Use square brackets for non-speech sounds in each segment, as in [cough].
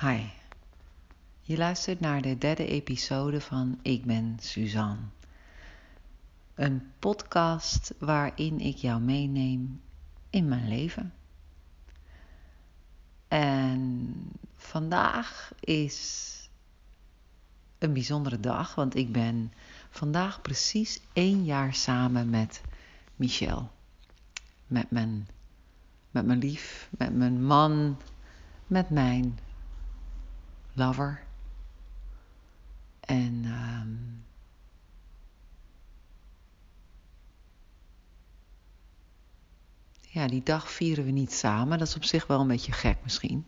Hi, je luistert naar de derde episode van Ik ben Suzanne. Een podcast waarin ik jou meeneem in mijn leven. En vandaag is een bijzondere dag, want ik ben vandaag precies één jaar samen met Michel. Met mijn, met mijn lief, met mijn man, met mijn lover. En um, ja, die dag vieren we niet samen. Dat is op zich wel een beetje gek misschien.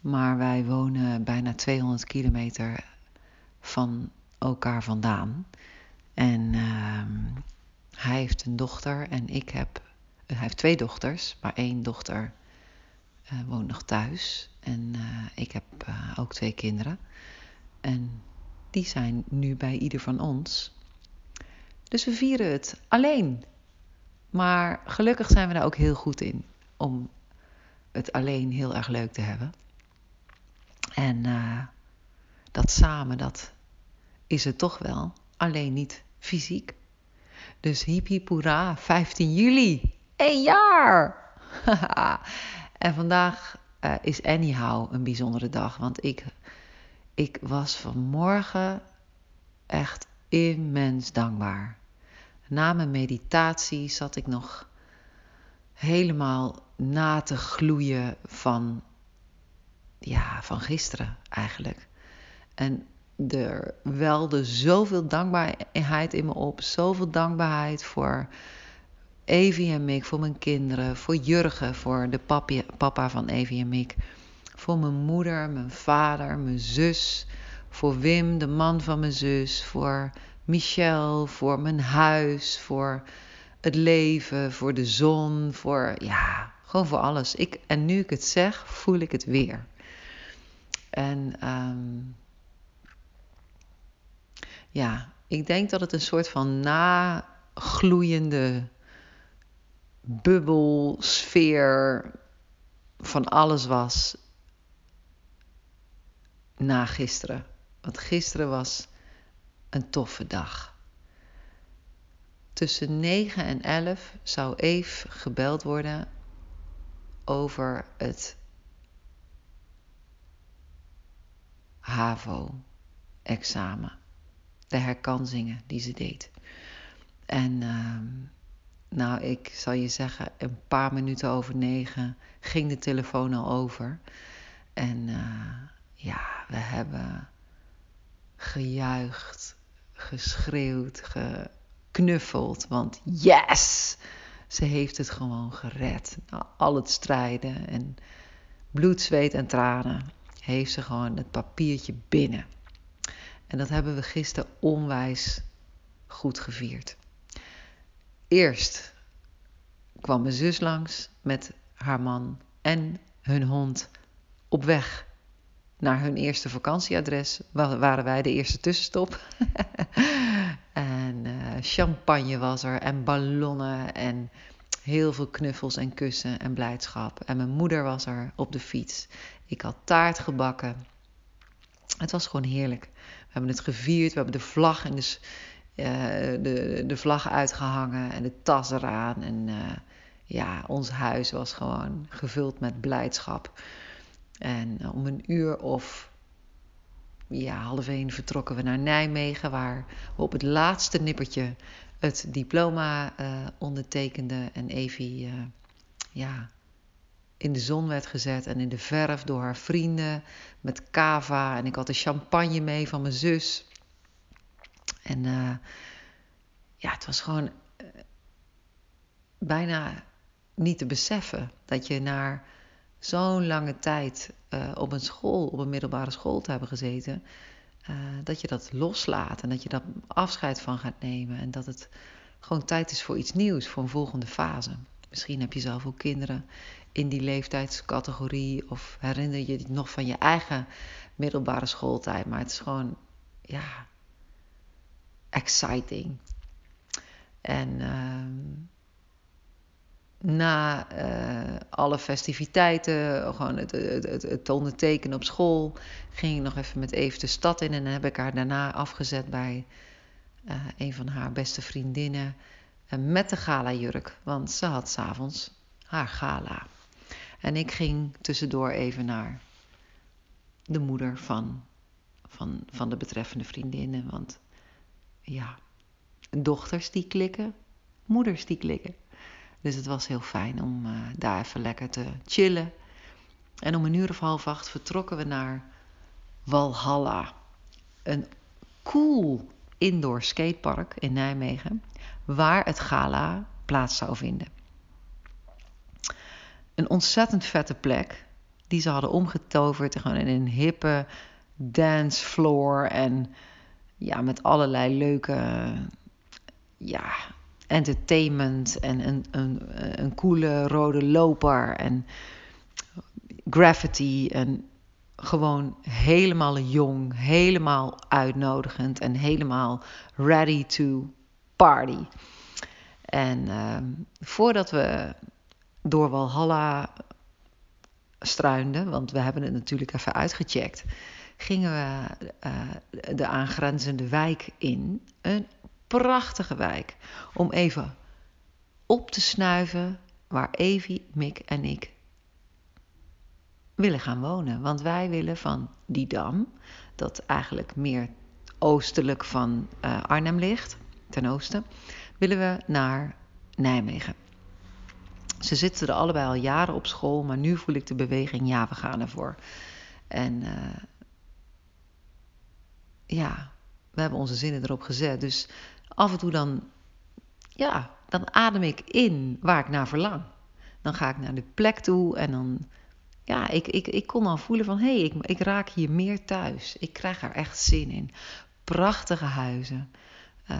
Maar wij wonen bijna 200 kilometer van elkaar vandaan. En uh, hij heeft een dochter en ik heb. hij heeft twee dochters, maar één dochter uh, woont nog thuis. En uh, ik heb uh, ook twee kinderen. En die zijn nu bij ieder van ons. Dus we vieren het alleen. Maar gelukkig zijn we daar ook heel goed in. Om het alleen heel erg leuk te hebben. En dat samen, dat is het toch wel. Alleen niet fysiek. Dus hiep hiep hoera, 15 juli. Een jaar! [laughs] en vandaag uh, is anyhow een bijzondere dag. Want ik, ik was vanmorgen echt immens dankbaar. Na mijn meditatie zat ik nog helemaal na te gloeien van, ja, van gisteren eigenlijk. En er welde zoveel dankbaarheid in me op. Zoveel dankbaarheid voor Evie en Mick, voor mijn kinderen. Voor Jurgen, voor de papa van Evie en Mick. Voor mijn moeder, mijn vader, mijn zus. Voor Wim, de man van mijn zus. Voor Michel, voor mijn huis. Voor het leven, voor de zon. Voor, ja, gewoon voor alles. Ik, en nu ik het zeg, voel ik het weer. En... Um, ja, ik denk dat het een soort van nagloeiende bubbelsfeer van alles was na gisteren. Want gisteren was een toffe dag. Tussen 9 en 11 zou Eve gebeld worden over het HAVO-examen de herkansingen die ze deed. En uh, nou, ik zal je zeggen, een paar minuten over negen ging de telefoon al over. En uh, ja, we hebben gejuicht, geschreeuwd, geknuffeld. Want yes! Ze heeft het gewoon gered. Nou, al het strijden en bloed, zweet en tranen heeft ze gewoon het papiertje binnen. En dat hebben we gisteren onwijs goed gevierd. Eerst kwam mijn zus langs met haar man en hun hond op weg naar hun eerste vakantieadres. Waren wij de eerste tussenstop. [laughs] en uh, champagne was er en ballonnen en heel veel knuffels en kussen en blijdschap. En mijn moeder was er op de fiets. Ik had taart gebakken. Het was gewoon heerlijk. We hebben het gevierd, we hebben de vlag en uh, de, de vlag uitgehangen en de tas eraan. En uh, ja, ons huis was gewoon gevuld met blijdschap. En uh, om een uur of ja, half één vertrokken we naar Nijmegen, waar we op het laatste nippertje het diploma ondertekenden. En Evie ja, in de zon werd gezet en in de verf door haar vrienden met kava. En ik had de champagne mee van mijn zus. En uh, ja, het was gewoon uh, bijna niet te beseffen dat je na zo'n lange tijd uh, op een school, op een middelbare school te hebben gezeten, dat je dat loslaat en dat je daar afscheid van gaat nemen. En dat het gewoon tijd is voor iets nieuws, voor een volgende fase. Misschien heb je zelf ook kinderen in die leeftijdscategorie of herinner je je nog van je eigen middelbare schooltijd. Maar het is gewoon, ja, exciting. En uh, na uh, alle festiviteiten, gewoon het, het, het, ondertekenen op school, ging ik nog even met Eve de stad in. En dan heb ik haar daarna afgezet bij uh, een van haar beste vriendinnen. Uh, met de gala-jurk, want ze had s'avonds haar gala. En ik ging tussendoor even naar de moeder van, van, van de betreffende vriendinnen. Want ja, dochters die klikken, moeders die klikken. Dus het was heel fijn om uh, daar even lekker te chillen. En om een uur of half acht vertrokken we naar Walhalla. Een cool indoor skatepark in Nijmegen, waar het gala plaats zou vinden. Een ontzettend vette plek die ze hadden omgetoverd gewoon in een hippe dancefloor en ja, met allerlei leuke ja, entertainment en een, een, een coole rode loper en graffiti en gewoon helemaal jong, helemaal uitnodigend en helemaal ready to party. En uh, voordat we door Walhalla struinden, want we hebben het natuurlijk even uitgecheckt, gingen we uh, de aangrenzende wijk in. Een prachtige wijk. Om even op te snuiven waar Evie, Mick en ik willen gaan wonen. Want wij willen van die dam, dat eigenlijk meer oostelijk van uh, Arnhem ligt, ten oosten, willen we naar Nijmegen. Ze zitten er allebei al jaren op school, maar nu voel ik de beweging, ja, we gaan ervoor. En uh, ja, we hebben onze zinnen erop gezet. Dus af en toe dan, ja, dan adem ik in waar ik naar verlang. Dan ga ik naar de plek toe en dan, ja, ik, ik, ik kon al voelen van, hé, hey, ik, ik raak hier meer thuis. Ik krijg er echt zin in. Prachtige huizen, uh,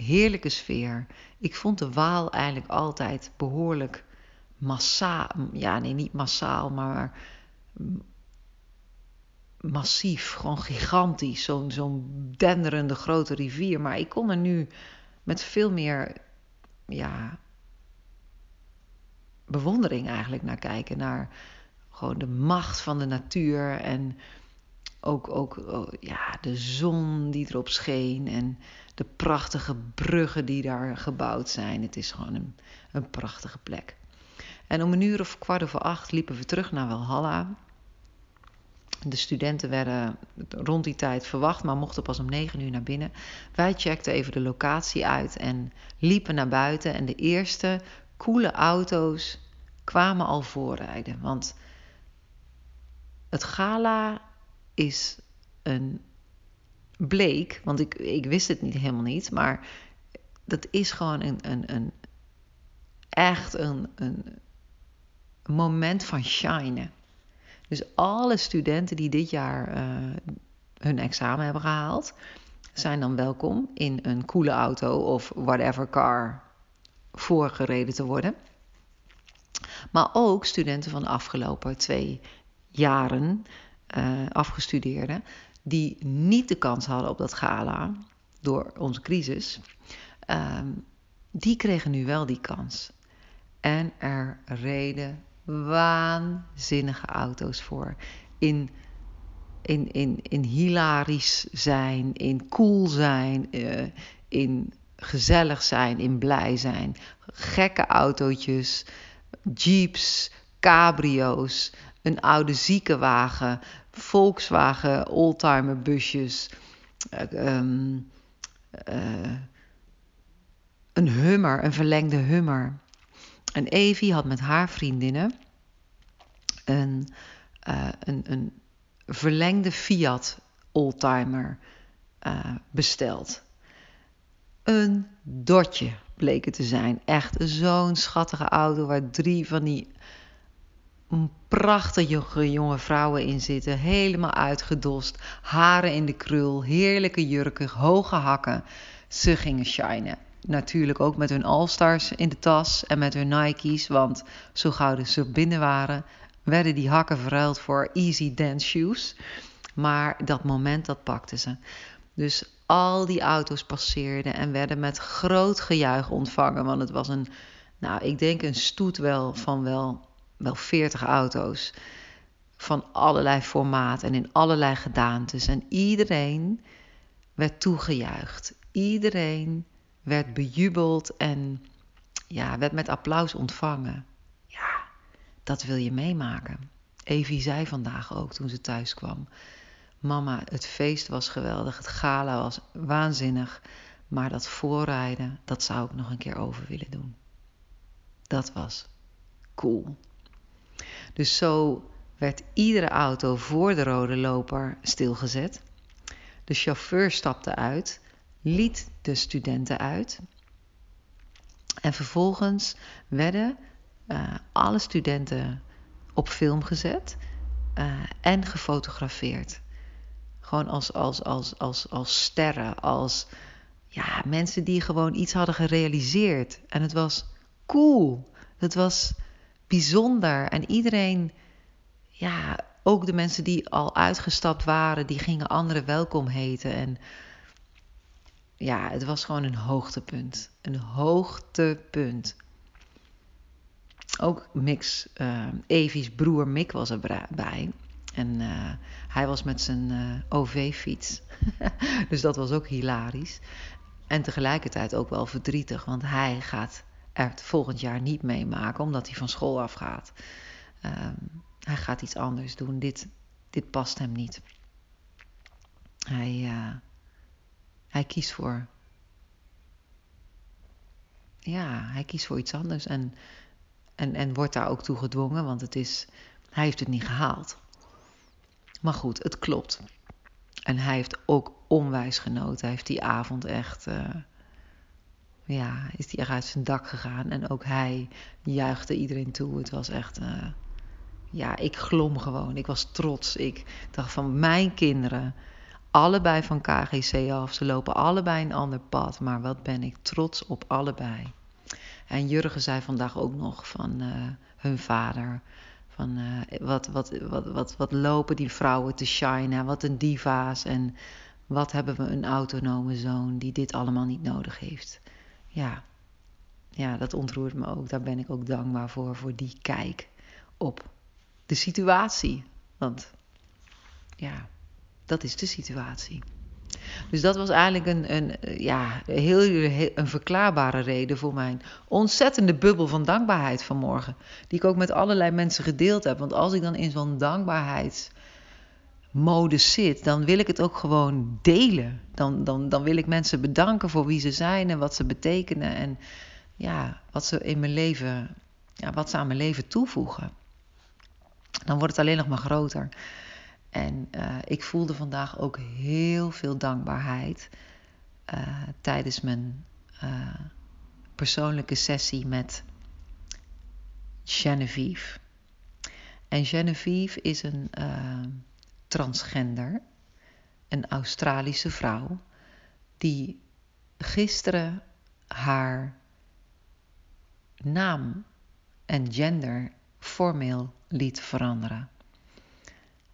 heerlijke sfeer. Ik vond de Waal eigenlijk altijd behoorlijk massaal, ja, nee, niet massaal, maar massief, gewoon gigantisch, zo'n zo'n denderende grote rivier. Maar ik kon er nu met veel meer ja, bewondering eigenlijk naar kijken. Naar gewoon de macht van de natuur en ook, ook oh, ja, de zon die erop scheen en de prachtige bruggen die daar gebouwd zijn. Het is gewoon een, een prachtige plek. En om een uur of kwart over acht liepen we terug naar Walhalla. De studenten werden rond die tijd verwacht, maar mochten pas om negen uur naar binnen. Wij checkten even de locatie uit en liepen naar buiten. En de eerste coole auto's kwamen al voorrijden. Want het gala is een bleek, want ik, ik wist het niet helemaal niet, maar dat is gewoon een, een, een echt een, een moment van shinen. Dus alle studenten die dit jaar uh, hun examen hebben gehaald, zijn dan welkom in een coole auto of whatever car voorgereden te worden. Maar ook studenten van de afgelopen twee jaren, uh, afgestudeerden, die niet de kans hadden op dat gala door onze crisis, uh, die kregen nu wel die kans. En er reden waanzinnige auto's voor. In, in, in, in hilarisch zijn, in cool zijn, uh, in gezellig zijn, in blij zijn. Gekke autootjes, jeeps, cabrio's, een oude ziekenwagen, Volkswagen oldtimer busjes, uh, um, uh, een Hummer, een verlengde Hummer. En Evie had met haar vriendinnen een, uh, een, een verlengde Fiat oldtimer besteld. Een dotje bleek het te zijn. Echt zo'n schattige auto waar drie van die prachtige jonge vrouwen in zitten. Helemaal uitgedost. Haren in de krul. Heerlijke jurken. Hoge hakken. Ze gingen shinen natuurlijk ook met hun All-Stars in de tas en met hun Nike's. Want zo gauw ze binnen waren, werden die hakken verruild voor easy dance shoes. Maar dat moment, dat pakten ze. Dus al die auto's passeerden en werden met groot gejuich ontvangen. Want het was een, Nou, ik denk een stoet wel van wel, wel 40 auto's. Van allerlei formaat en in allerlei gedaantes. En iedereen werd toegejuicht. Iedereen werd bejubeld en ja, werd met applaus ontvangen. Ja, dat wil je meemaken. Evie zei vandaag ook toen ze thuis kwam. Mama, het feest was geweldig, het gala was waanzinnig, maar dat voorrijden, dat zou ik nog een keer over willen doen. Dat was cool. Dus zo werd iedere auto voor de rode loper stilgezet. De chauffeur stapte uit, liet de studenten uit. En vervolgens werden uh, alle studenten op film gezet uh, en gefotografeerd. Gewoon als, als, als, als, als sterren, als ja, mensen die gewoon iets hadden gerealiseerd. En het was cool. Het was bijzonder. En iedereen, ja, ook de mensen die al uitgestapt waren, die gingen anderen welkom heten. En ja, het was gewoon een hoogtepunt. Een hoogtepunt. Ook Mix, uh, Evie's broer Mick was erbij. En uh, hij was met zijn uh, OV-fiets. [laughs] dus dat was ook hilarisch. En tegelijkertijd ook wel verdrietig, want hij gaat het volgend jaar niet meemaken, omdat hij van school afgaat. Um, hij gaat iets anders doen. Dit, dit past hem niet. Hij, uh, hij kiest voor. Ja, hij kiest voor iets anders. En, en, en wordt daar ook toe gedwongen, want het is, hij heeft het niet gehaald. Maar goed, het klopt. En hij heeft ook onwijs genoten. Hij heeft die avond echt. Uh, ja, is hij echt uit zijn dak gegaan. En ook hij juichte iedereen toe. Het was echt. Uh, ja, ik glom gewoon. Ik was trots. Ik dacht van mijn kinderen. Allebei van KGC af. Ze lopen allebei een ander pad. Maar wat ben ik trots op allebei. En Jurgen zei vandaag ook nog van uh, hun vader. Van uh, wat, wat, wat, wat, wat lopen die vrouwen te shinen, wat een diva's en wat hebben we een autonome zoon die dit allemaal niet nodig heeft. Ja, ja, dat ontroert me ook. Daar ben ik ook dankbaar voor, voor die kijk op de situatie. Want ja, dat is de situatie. Dus dat was eigenlijk een, een, ja, heel, een verklaarbare reden voor mijn ontzettende bubbel van dankbaarheid vanmorgen. Die ik ook met allerlei mensen gedeeld heb. Want als ik dan in zo'n dankbaarheidsmodus zit, dan wil ik het ook gewoon delen. Dan, dan, dan wil ik mensen bedanken voor wie ze zijn en wat ze betekenen. En ja, wat ze in mijn leven, ja, wat ze aan mijn leven toevoegen. Dan wordt het alleen nog maar groter. En uh, ik voelde vandaag ook heel veel dankbaarheid uh, tijdens mijn uh, persoonlijke sessie met Genevieve. En Genevieve is een transgender, een Australische vrouw, die gisteren haar naam en gender formeel liet veranderen.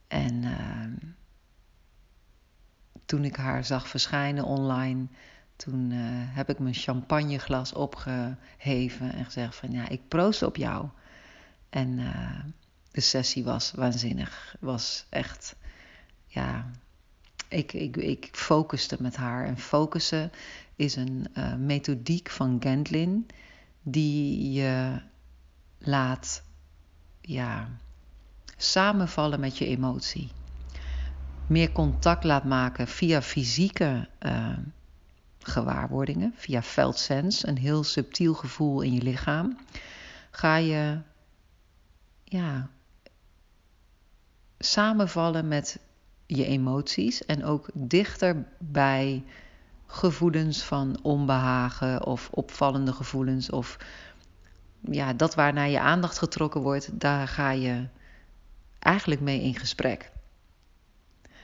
En uh, toen ik haar zag verschijnen online, toen uh, heb ik mijn champagneglas opgeheven en gezegd van ja, ik proost op jou. En uh, de sessie was waanzinnig. Was echt, ja, ik, ik, ik focuste met haar. En focussen is een uh, methodiek van Gendlin die je laat, ja, samenvallen met je emotie. Meer contact laat maken via fysieke uh, gewaarwordingen, via veldsens, een heel subtiel gevoel in je lichaam, ga je ja, samenvallen met je emoties en ook dichter bij gevoelens van onbehagen of opvallende gevoelens of ja, dat waar naar je aandacht getrokken wordt, daar ga je eigenlijk mee in gesprek.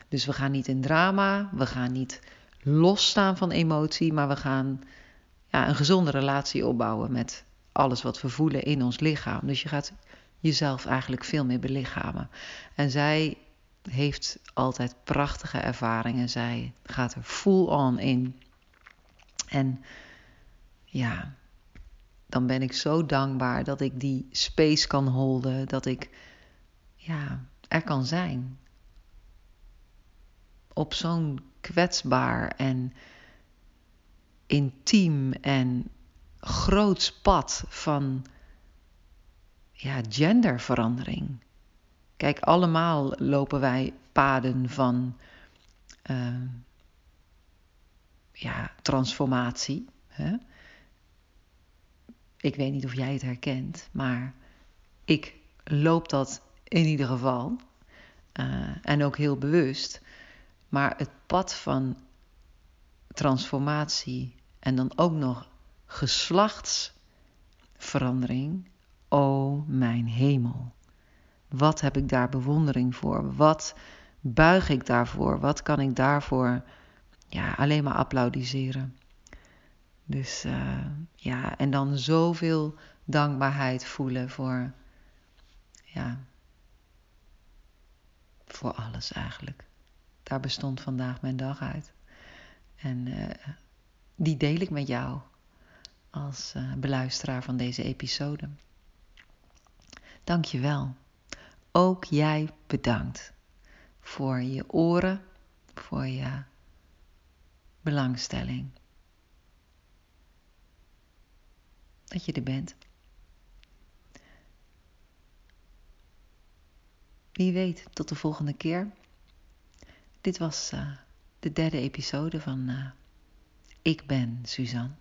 Dus we gaan niet in drama, we gaan niet losstaan van emotie, maar we gaan ja, een gezonde relatie opbouwen met alles wat we voelen in ons lichaam. Dus je gaat jezelf eigenlijk veel meer belichamen. En zij heeft altijd prachtige ervaringen. Zij gaat er full on in. En ja, dan ben ik zo dankbaar dat ik die space kan holden, dat ik ja, er kan zijn. Op zo'n kwetsbaar en intiem en groots pad van ja, genderverandering. Kijk, allemaal lopen wij paden van uh, ja, transformatie. Hè? Ik weet niet of jij het herkent, maar ik loop dat in ieder geval. Uh, en ook heel bewust. Maar het pad van transformatie en dan ook nog geslachtsverandering. Oh mijn hemel. Wat heb ik daar bewondering voor? Wat buig ik daarvoor? Wat kan ik daarvoor ja, alleen maar applaudisseren? Dus uh, ja, en dan zoveel dankbaarheid voelen voor, ja, voor alles eigenlijk. Daar bestond vandaag mijn dag uit. En uh, die deel ik met jou als uh, beluisteraar van deze episode. Dank je wel. Ook jij bedankt voor je oren, voor je belangstelling. Dat je er bent. Wie weet, tot de volgende keer. Dit was uh, de derde episode van uh, Ik ben Suzanne.